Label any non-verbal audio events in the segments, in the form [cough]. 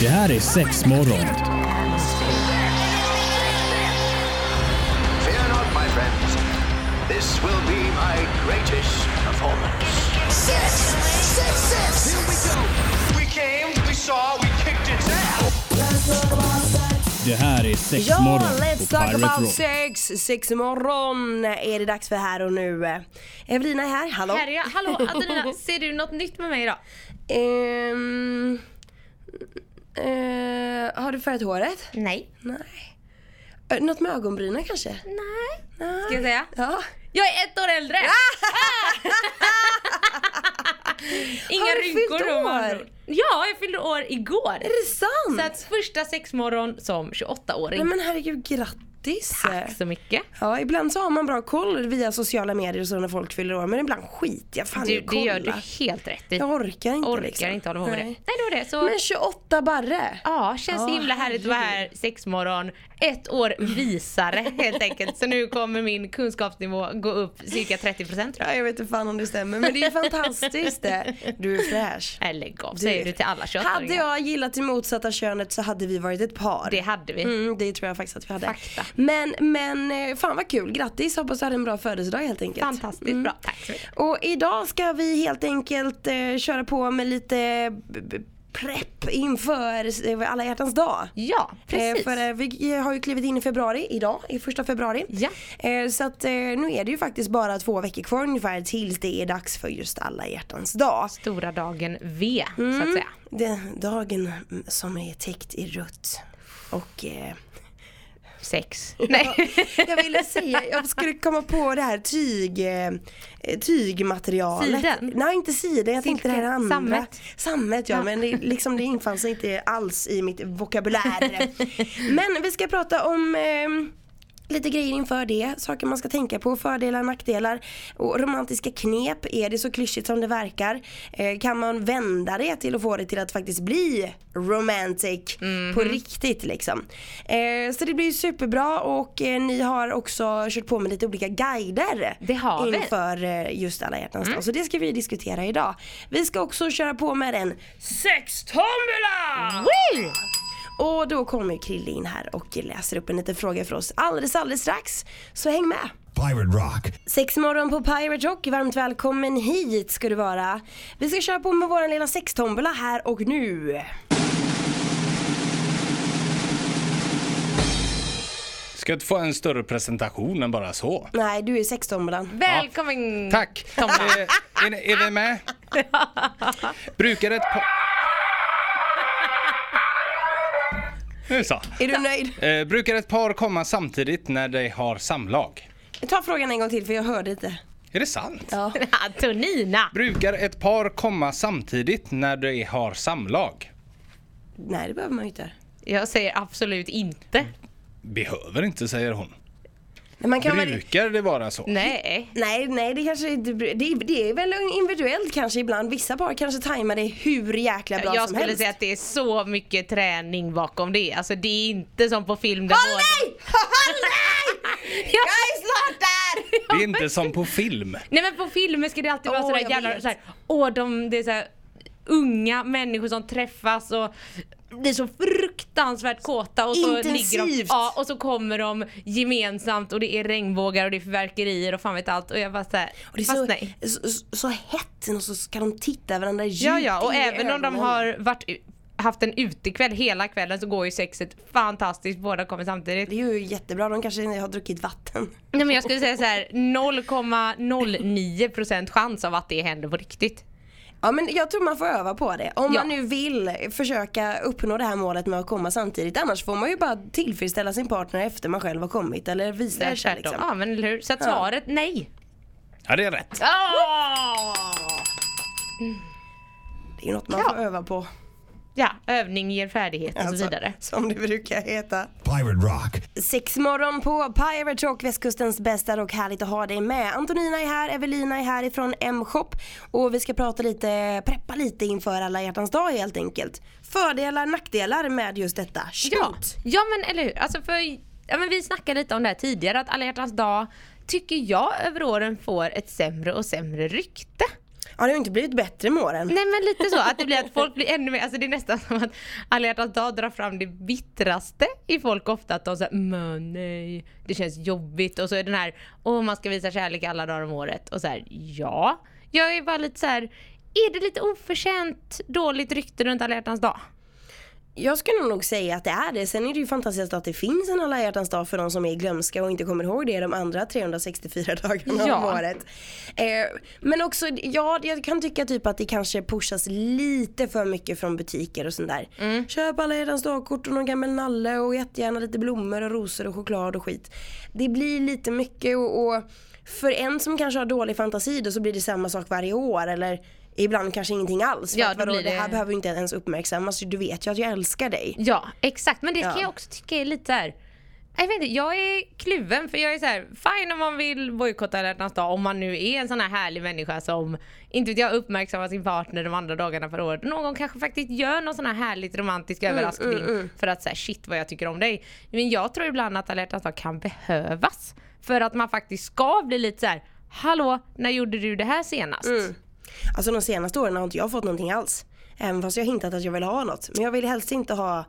Det här är sex morgon. Fear not, my friends. This will be my greatest performance. Six, six, six. Here we go. We came, we saw, we kicked its ass. Det här är sex Ja, morgon let's på talk about Rock. sex! Sex imorgon är det dags för här och nu. Evelina är här, hallå. Här är jag. Hallå Adelina, [laughs] ser du något nytt med mig idag? Eh, har du färgat håret? Nej. Nej. Något med ögonbrynen kanske? Nej. Ska jag säga? Ja. Jag är ett år äldre! [laughs] Inga Har du rynkor fyllt år? Ja, jag fyllde år igår. Är det sant? Så att första sexmorgon som 28-åring. Nej men herregud, grattis! Tack så mycket. Ja, ibland så har man bra koll via sociala medier och så när folk fyller år, men ibland skiter jag fan Du, att det kolla. gör du helt rätt i. Jag orkar inte Orkar liksom. inte hålla på med det. Nej. Nej, det var det. Så, Men 28 barre! ja, känns Ja, himla härligt att vara här sexmorgon. Ett år visare [laughs] helt enkelt. Så nu kommer min kunskapsnivå gå upp cirka 30% tror jag. Ja, jag vet inte fan om det stämmer men det är fantastiskt det. [laughs] Du är fräsch. Nej, lägg av, säger du till alla 28 Hade jag gillat det motsatta könet så hade vi varit ett par. Det hade vi. Mm, det tror jag faktiskt att vi hade. Fakta. Men, men eh, fan vad kul, grattis, hoppas du hade en bra födelsedag helt enkelt. Fantastiskt bra, tack så mycket. Och idag ska vi helt enkelt eh, köra på med lite prepp inför eh, alla hjärtans dag. Ja, precis. Eh, för eh, vi har ju klivit in i februari idag, i första februari. Ja. Eh, så att nu är det ju faktiskt bara två veckor kvar ungefär tills det är dags för just alla hjärtans dag. Stora dagen V, så Mm. att säga. Den dagen mm, som är täckt i rött. Och Sex. Nej. jag ville säga, jag skulle komma på det här tyg, eh, tygmaterialet. Siden? Nej inte siden, jag tänkte det här andra. Sammet? Sammet ja, Ja. men det, liksom, det infann sig inte alls i mitt vokabulär. [laughs] men vi ska prata om eh, Lite grejer inför det, saker man ska tänka på, fördelar, nackdelar och romantiska knep. Är det så klyschigt som det verkar? Eh, kan man vända det till att få det till att faktiskt bli romantic på riktigt liksom? Eh, så det blir superbra och eh, ni har också kört på med lite olika guider Det har vi. inför eh, just alla hjärtans dag. Så det ska vi diskutera idag. Vi ska också köra på med en sextombola! Woo! Och då kommer Krille in här och läser upp en liten fråga för oss alldeles alldeles strax. Så häng med! Pirate Rock. Sex morgon på Pirate Rock, varmt välkommen hit ska du vara. Vi ska köra på med våran lilla sextombola här och nu. Ska inte få en större presentation än bara så. Nej, du är sextombolan. Välkommen! Tack! Eh, är, ni- är vi med? [laughs] Brukar ett par... Nu så. Är du nöjd? Eh, brukar ett par komma samtidigt när de har samlag? Ta frågan en gång till för jag hörde inte. Är det sant? Ja. Brukar ett par komma samtidigt när de har samlag? Nej, det behöver man ju inte. Jag säger absolut inte. Behöver inte, säger hon. Man kan väl... Brukar det vara så? Nej. Nej, nej det kanske det, det är väl individuellt kanske ibland. Vissa par kanske tajmar det hur jäkla bra jag som skulle helst. säga att det är så mycket träning bakom det. Alltså det är inte som på film där Håll nej! Håll nej! [laughs] Jag är snart där! Det är inte som på film. Nej men på filmer ska det alltid vara Åh, sådär jag jävla såhär, åh de, det är såhär unga människor som träffas och blir så fruktansvärt kåta och så ligger de, Intensivt. ja, och så kommer de gemensamt och det är regnbågar och det är fyrverkerier och fan vet allt och jag bara såhär, fast så, nej. så, så, så hett och så ska de titta varandra djupt Ja ja och även om de har varit, haft en utekväll hela kvällen så går ju sexet fantastiskt, båda kommer samtidigt. Det är ju jättebra, de kanske har druckit vatten. Nej men jag skulle säga så här 0,09% chans av att det händer på riktigt. Ja men jag tror man får öva på det. Om Ja. man nu vill försöka uppnå det här målet med att komma samtidigt. Annars får man ju bara tillfredsställa sin partner efter man själv har kommit. Eller vice versa liksom. Ja men eller hur? Så att Ja. svaret nej. Ja, det är rätt. Det är något man Ja. får öva på. Ja, övning ger färdighet och så Alltså, vidare. Som det brukar heta. Pirate Rock. Sex morgon på Pirate Rock, västkustens bästa och härligt att ha dig med. Antonina är här, Evelina är här ifrån M-shop och vi ska prata lite, preppa lite inför alla hjärtans dag helt enkelt. Fördelar, nackdelar med just detta. Shoot! Ja, ja men eller hur. Alltså för, ja, men vi snackade lite om det här tidigare att alla hjärtans dag tycker jag över åren får ett sämre och sämre rykte. Ja det har inte blivit bättre med åren. Nej men lite så, att det blir att folk blir ännu mer, alltså det är nästan som att alla hjärtans dag drar fram det bittraste i folk ofta. Att de säger men nej, det känns jobbigt. Och så är den här, åh man ska visa kärlek alla dagar om året. Och så här, ja. Jag är bara lite så här, är det lite oförtjänt dåligt rykte runt alla hjärtans dag? Jag skulle nog säga att det är det. Sen är det ju fantastiskt att det finns en alla hjärtans dag för de som är glömska och inte kommer ihåg det de andra 364 [laughs] dagarna Ja. om året. Eh, men också, ja jag kan tycka typ att det kanske pushas lite för mycket från butiker och sånt där. Mm. Köp alla hjärtans dagkort och någon gammal nalle och jättegärna lite blommor och rosor och choklad och skit. Det blir lite mycket och, och för en som kanske har dålig fantasi då så blir det samma sak varje år eller Ibland kanske ingenting alls. För Ja, att, då vadå, blir det här det- behöver inte ens uppmärksammas. Du vet ju att jag älskar dig. Ja, exakt. Men det kan Ja. jag också tycka är lite så här. Jag vet inte, jag är kluven för jag är så här, fine om man vill bojkotta alla hjärtans dag om man nu är en sån här härlig människa som inte vet jag uppmärksammar sin partner de andra dagarna per år. Någon kanske faktiskt gör någon sån här härligt romantisk överraskning för att säga shit vad jag tycker om dig. Men jag tror ibland att alla hjärtans dag kan behövas för att man faktiskt ska bli lite så här, hallå när gjorde du det här senast? Alltså de senaste åren har inte jag fått någonting alls. Även fast jag hintat att jag vill ha något. Men jag vill helst inte ha...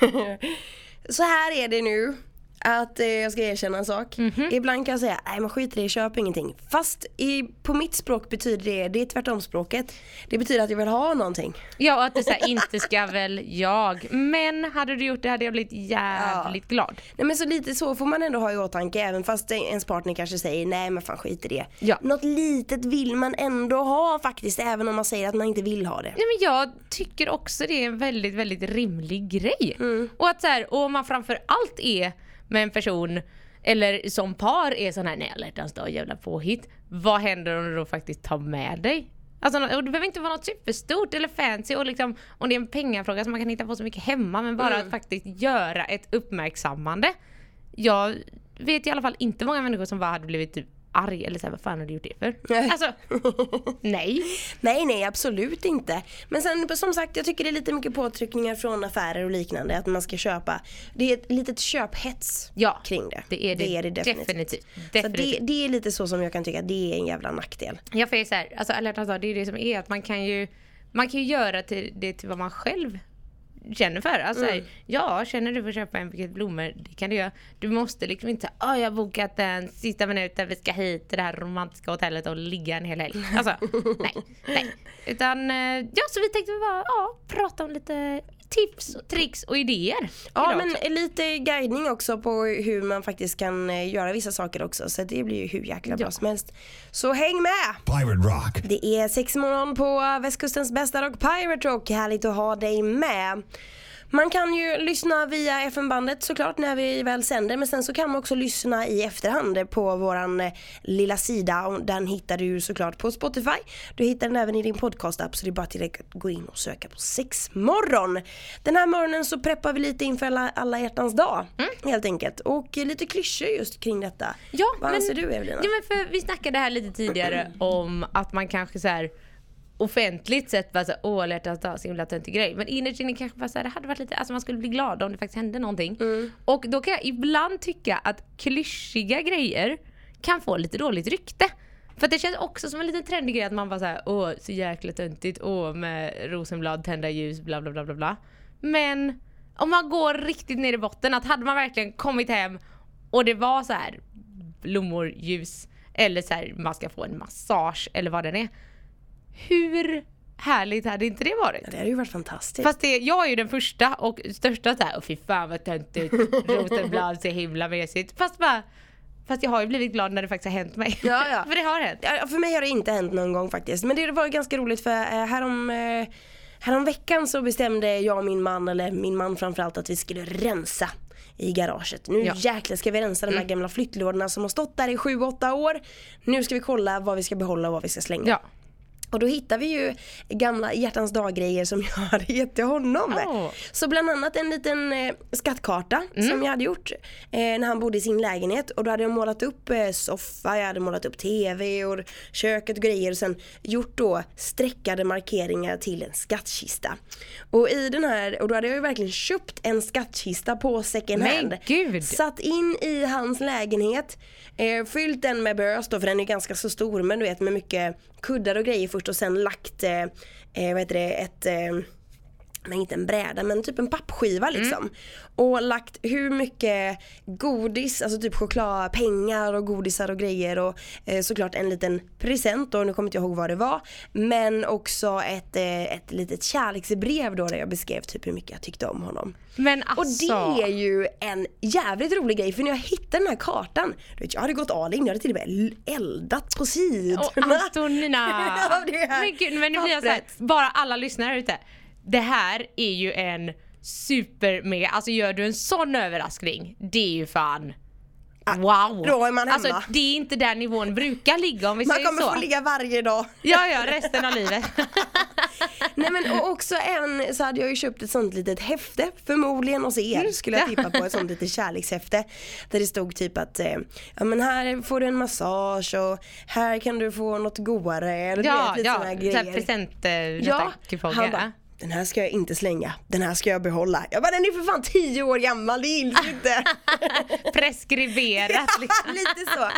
[laughs] Så här är det nu. Att eh, jag ska erkänna en sak. Ibland kan jag säga, nej men skit i det, köp ingenting. Fast i, på mitt språk betyder det, det är tvärtom språket. Det betyder att jag vill ha någonting. Ja och att det så här, inte ska väl jag. Men hade du gjort det hade jag blivit jävligt glad. Nej men så lite så får man ändå ha i åtanke även fast ens partner kanske säger nej men fan skit i det. Ja. Något litet vill man ändå ha faktiskt även om man säger att man inte vill ha det. Nej, men jag tycker också det är en väldigt, väldigt rimlig grej. Och att så här, och om man framför allt är med en person eller som par är sån här, nej alla hjärtans dag jävla påhitt. Vad händer om du då faktiskt tar med dig? Alltså, och det behöver inte vara något superstort eller fancy och liksom, om det är en pengafråga som man kan hitta på så mycket hemma men bara att faktiskt göra ett uppmärksammande. Jag vet i alla fall inte många människor som bara hade blivit typ arg eller såhär, vad fan har du gjort det för? Nej. Alltså, [laughs] nej. Nej, nej absolut inte. Men sen som sagt, jag tycker det är lite mycket påtryckningar från affärer och liknande att man ska köpa. Det är ett litet köphets Ja, kring det. det är det, det, är det definitivt. definitivt. Så det, definitivt. det är lite så som jag kan tycka att det är en jävla nackdel. Ja för det är så här, alltså alla det är det som är att man kan ju man kan ju göra till, det till vad man själv känner för. Alltså Mm. ja, känner du för att köpa en buket blommor, det kan du göra. Du måste liksom inte säga, åh jag har bokat den sista minuten, vi ska hit till det här romantiska hotellet och ligga en hel helg. Alltså, nej, nej. [laughs] Utan, eh, ja så vi tänkte bara, ja, prata om lite tips, och tricks och idéer. Ja men också. lite guidning också på hur man faktiskt kan eh, göra vissa saker också. Så det blir ju hur jäkla bra Ja. som helst. Så häng med! Pirate Rock. Det är sex morgon på västkustens bästa rock Pirate Rock. Härligt att ha dig med. Man kan ju lyssna via FM-bandet såklart när vi väl sänder men sen så kan man också lyssna i efterhand på våran eh, lilla sida och den hittar du såklart på Spotify. Du hittar den även i din podcast-app så det är bara till att gå in och söka på sexmorgon. Den här morgonen så preppar vi lite inför alla, alla hjärtans dag helt enkelt och lite klyschor just kring detta. Ja, Vad men- anser du Evelina? Ja men för vi snackade här lite tidigare om att man kanske så här offentligt sett bara såhär, åh alla hjärtans dag, så himla töntig grej. Men innerst inne kanske bara såhär, det hade varit lite, alltså man skulle bli glad om det faktiskt hände någonting. Och då kan jag ibland tycka att klyschiga grejer kan få lite dåligt rykte. För det känns också som en liten trendig grej att man bara såhär, åh så jäkla töntigt, åh med rosenblad, tända ljus, bla bla bla bla bla. Men om man går riktigt ner i botten, att hade man verkligen kommit hem och det var så här blommor, ljus eller så här man ska få en massage eller vad den är. Hur härligt hade inte det varit? Det hade ju varit fantastiskt. Fast det, jag är ju den första och största såhär, åh fy fan vad töntigt, rosenblad så himla mesigt. Fast bara, fast jag har ju blivit glad när det faktiskt har hänt mig. Ja, ja. [laughs] för det har hänt. Ja, för mig har det inte hänt någon gång faktiskt. Men det var ganska roligt för eh, härom, eh, härom veckan så bestämde jag och min man, eller min man framförallt, att vi skulle rensa i garaget. Nu Ja. jäklar ska vi rensa de här gamla flyttlådorna som har stått där i 7-8 år. Nu ska vi kolla vad vi ska behålla och vad vi ska slänga. Ja. Och då hittar vi ju gamla hjärtans dag-grejer som jag [laughs] hade gett till honom. Åh. Så bland annat en liten eh, skattkarta som jag hade gjort eh, när han bodde i sin lägenhet. Och då hade jag målat upp eh, soffa, jag hade målat upp TV och köket och grejer och sen gjort då streckade markeringar till en skattkista. Och i den här, och då hade jag ju verkligen köpt en skattkista på second hand. gud! Satt in i hans lägenhet, eh, fyllt den med bös då för den är ganska så stor men du vet med mycket kuddar och grejer först och sen lagt, eh, eh, vad heter det, ett eh, Nej inte en bräda men typ en pappskiva liksom. Och lagt hur mycket godis, alltså typ chokladpengar och godisar och grejer och eh, såklart en liten present då, nu kommer inte jag ihåg vad det var. Men också ett, eh, ett litet kärleksbrev då där jag beskrev typ hur mycket jag tyckte om honom. Men Och alltså. det är ju en jävligt rolig grej för när jag hittade den här kartan, du vet, jag hade gått all in, jag hade till och med eldat på sidorna. Och Antonina! [laughs] Här men gud, men nu blir jag såhär, bara alla lyssnare ute. Det här är ju en super mega, alltså gör du en sån överraskning, det är ju fan Wow! Ah, då är man hemma. Alltså det är inte där nivån brukar ligga om vi Man säger kommer så. få ligga varje dag. Ja, ja, resten av livet. [laughs] Nej men och också en så hade jag ju köpt ett sånt litet häfte förmodligen hos er Mm, skulle jag tippa på ett [laughs] sånt litet kärlekshäfte. Där det stod typ att eh, ja men här får du en massage och här kan du få något godare eller ja, vet, ja, såna grejer. present, eh, Ja, han bara, den här ska jag inte slänga, den här ska jag behålla. Jag bara den är för fan 10 år gammal, det gills inte. [laughs] Preskriberat [laughs] liksom. Lite så.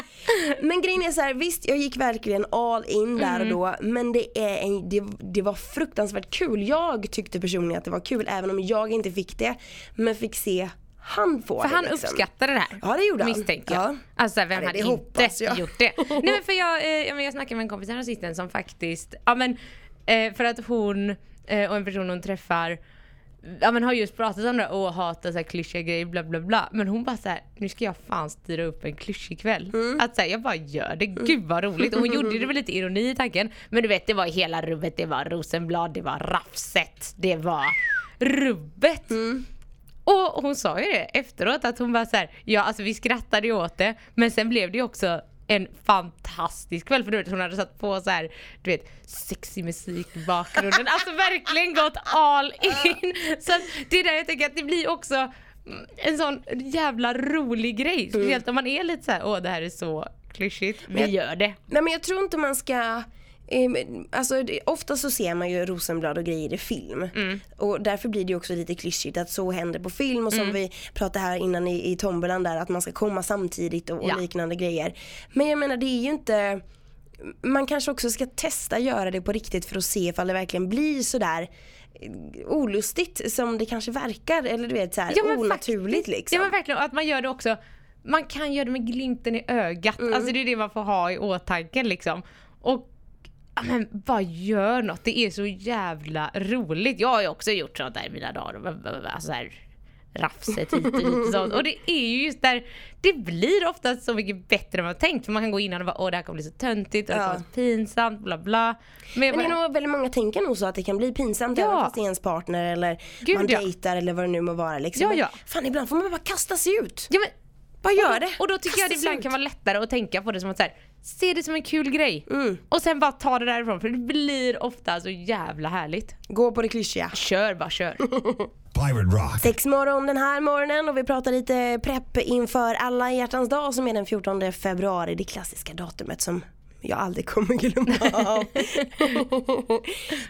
Men grejen är så här, visst jag gick verkligen all in där Mm. och då men det, är en, det, det var fruktansvärt kul. Jag tyckte personligen att det var kul även om jag inte fick det. Men fick se han få För det han liksom. uppskattade det här. Ja, det gjorde han. Misstänker jag. Ja. Alltså vem Ja, det- hade det inte jag. gjort det? Nej men för jag, eh, jag snackade med en kompis här sistens som faktiskt, ja men eh, för att hon eh, och en person hon träffar Ja men har just pratat om det och hatar så här klyschiga grejer bla bla bla. Men hon bara så här, nu ska jag fan styra upp en klyschig kväll. Mm. Att så här, jag bara gör det, gud vad roligt. Och hon gjorde det [laughs] med lite ironi i tanken. Men du vet det var hela rubbet, det var Rosenblad, det var rafset, det var rubbet. Mm. Och hon sa ju det efteråt att hon bara så här, ja alltså vi skrattade ju åt det men sen blev det ju också en fantastisk kväll för du vet hon hade satt på så här, du vet sexig musik i bakgrunden, alltså verkligen gått all in. Så det är där jag tänker att det blir också mm, en sån jävla rolig grej. Speciellt om man är lite så här, åh det här är så klyschigt, vi gör det. Nej men jag tror inte man ska Alltså det, ofta så ser man ju Rosenblad och grejer i film. Mm. Och därför blir det också lite klyschigt att så händer på film och som Mm. vi pratade här innan i, i tombolan där att man ska komma samtidigt och, och Ja. liknande grejer. Men jag menar det är ju inte man kanske också ska testa göra det på riktigt för att se ifall det verkligen blir sådär eh, olustigt som det kanske verkar eller du vet såhär Ja, onaturligt faktiskt. liksom. Ja men verkligen, och att man gör det också man kan göra det med glimten i ögat. Alltså det är det man får ha i åtanke liksom. Och men bara gör något, det är så jävla roligt. Jag har ju också gjort sånt där i mina dagar. Alltså så här, rafset hit och dit och sånt. Och det är ju just där, det blir ofta så mycket bättre än man tänkt. För man kan gå innan och bara åh det här kommer bli så töntigt och det kommer bli pinsamt bla bla. Men, Men det är nog väldigt många tänker nog så att det kan bli pinsamt Ja. även fast det är ens partner eller Gud, man ja. dejtar eller vad det nu må vara liksom. Ja, Men ja. Fan ibland får man bara kasta sig ut. ja, men, Bara gör det. Och då tycker jag det Kasta ibland ut. kan vara lättare att tänka på det som att så här, se det som en kul grej. Mm. Och sen bara ta det därifrån för det blir ofta så jävla härligt. Gå på det klyschiga. Kör bara kör. [laughs] Pirate Rock. Sex morgon den här morgonen och vi pratar lite prepp inför alla hjärtans dag som är den 14 februari. Det klassiska datumet som jag aldrig kommer glömma av. [laughs]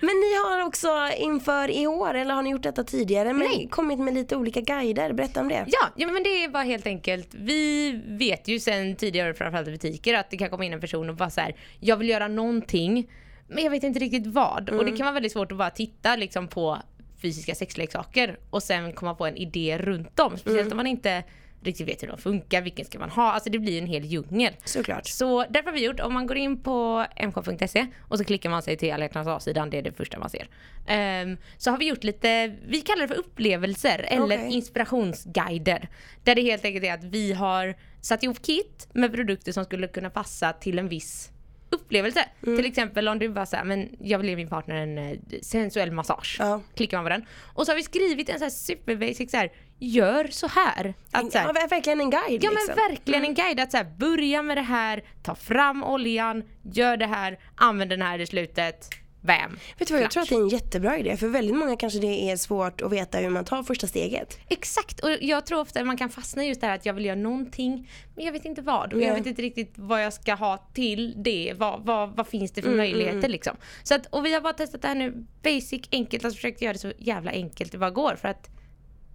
Men ni har också inför i år, eller har ni gjort detta tidigare, men Nej. kommit med lite olika guider. Berätta om det. Ja, ja men det är bara helt enkelt. Vi vet ju sen tidigare framförallt i butiker att det kan komma in en person och bara så här, jag vill göra någonting men jag vet inte riktigt vad. Och det kan vara väldigt svårt att bara titta liksom på fysiska sexleksaker och sen komma på en idé runt dem. Speciellt om man inte riktigt vet hur de funkar, vilken ska man ha? Alltså det blir en hel djungel. Såklart. Så därför har vi gjort, om man går in på mk.se och så klickar man sig till alla hjärtans A-sidan, det är det första man ser. Ehm, så har vi gjort lite, vi kallar det för upplevelser eller Okej. inspirationsguider. Där det helt enkelt är att vi har satt ihop kit med produkter som skulle kunna passa till en viss upplevelse. Mm. Till exempel om du bara säger men jag vill ge min partner en eh, sensuell massage. Ja. Klickar man på den. Och så har vi skrivit en så här super basic så här, gör så här. Att så här, Ja, ver- verkligen en guide Ja liksom. men verkligen en guide att så här, börja med det här, ta fram oljan, gör det här, använd den här i slutet, bam. Vet du vad, jag tror att det är en jättebra idé. För väldigt många kanske det är svårt att veta hur man tar första steget. Exakt, och jag tror ofta att man kan fastna i just det här att jag vill göra någonting men jag vet inte vad. Och jag vet inte riktigt vad jag ska ha till det. Vad, vad, vad finns det för Mm, möjligheter liksom. Så att, och vi har bara testat det här nu basic, enkelt, alltså försökt göra det så jävla enkelt det bara går för att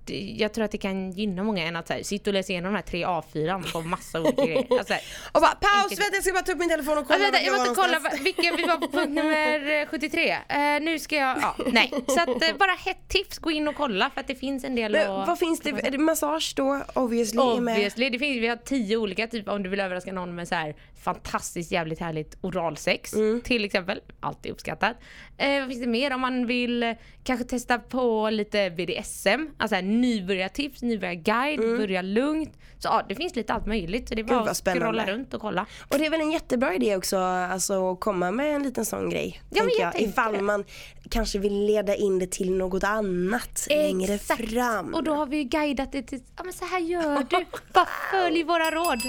jag tror att det kan gynna många än att så här, sitta och läsa igenom de här tre A4 på massa olika [laughs] grejer. Alltså, Och bara paus, Enkelt. vänta jag ska bara ta upp min telefon och kolla vänta, vart jag var måste kolla va- vilken vi var på punkt nummer eh, 73. Eh, nu ska jag, ja, nej. Så att eh, bara hett tips, gå in och kolla för att det finns en del Men att- vad finns det, är det massage då? Obviously, är med. Obviously, det finns, vi har tio olika typer om du vill överraska någon med så här fantastiskt jävligt härligt oralsex Mm. till exempel. Alltid uppskattat. Eh, vad finns det mer om man vill eh, kanske testa på lite BDSM, alltså här, nybörjartips, nybörjarguide, börja lugnt. Så ja, det finns lite allt möjligt så det är bara Mm. att scrolla runt och kolla. Och det är väl en jättebra idé också alltså, att komma med en liten sån grej. Ja, men jag jag. Ifall det. man kanske vill leda in det till något annat längre Exakt. fram. Och då har vi guidat det till, ja men så här gör [laughs] du. Bara följ våra råd.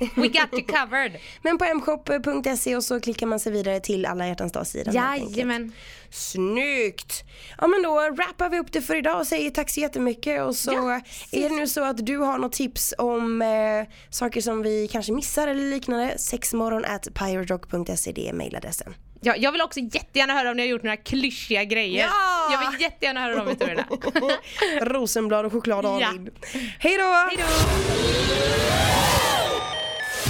We got you covered. [laughs] Men på mshop.se och så klickar man sig vidare till alla hjärtans dag-sidan. Jajamän. Snyggt! Ja men då wrappar vi upp det för idag och säger tack så jättemycket och så Ja, är det nu så att du har något tips om eh, saker som vi kanske missar eller liknande sexmorgon at piraterock.se det är mailadressen. Ja, jag vill också jättegärna höra om ni har gjort några klyschiga grejer. Ja! Jag vill jättegärna höra de historierna. [laughs] Rosenblad och choklad Ja. David. Hej då!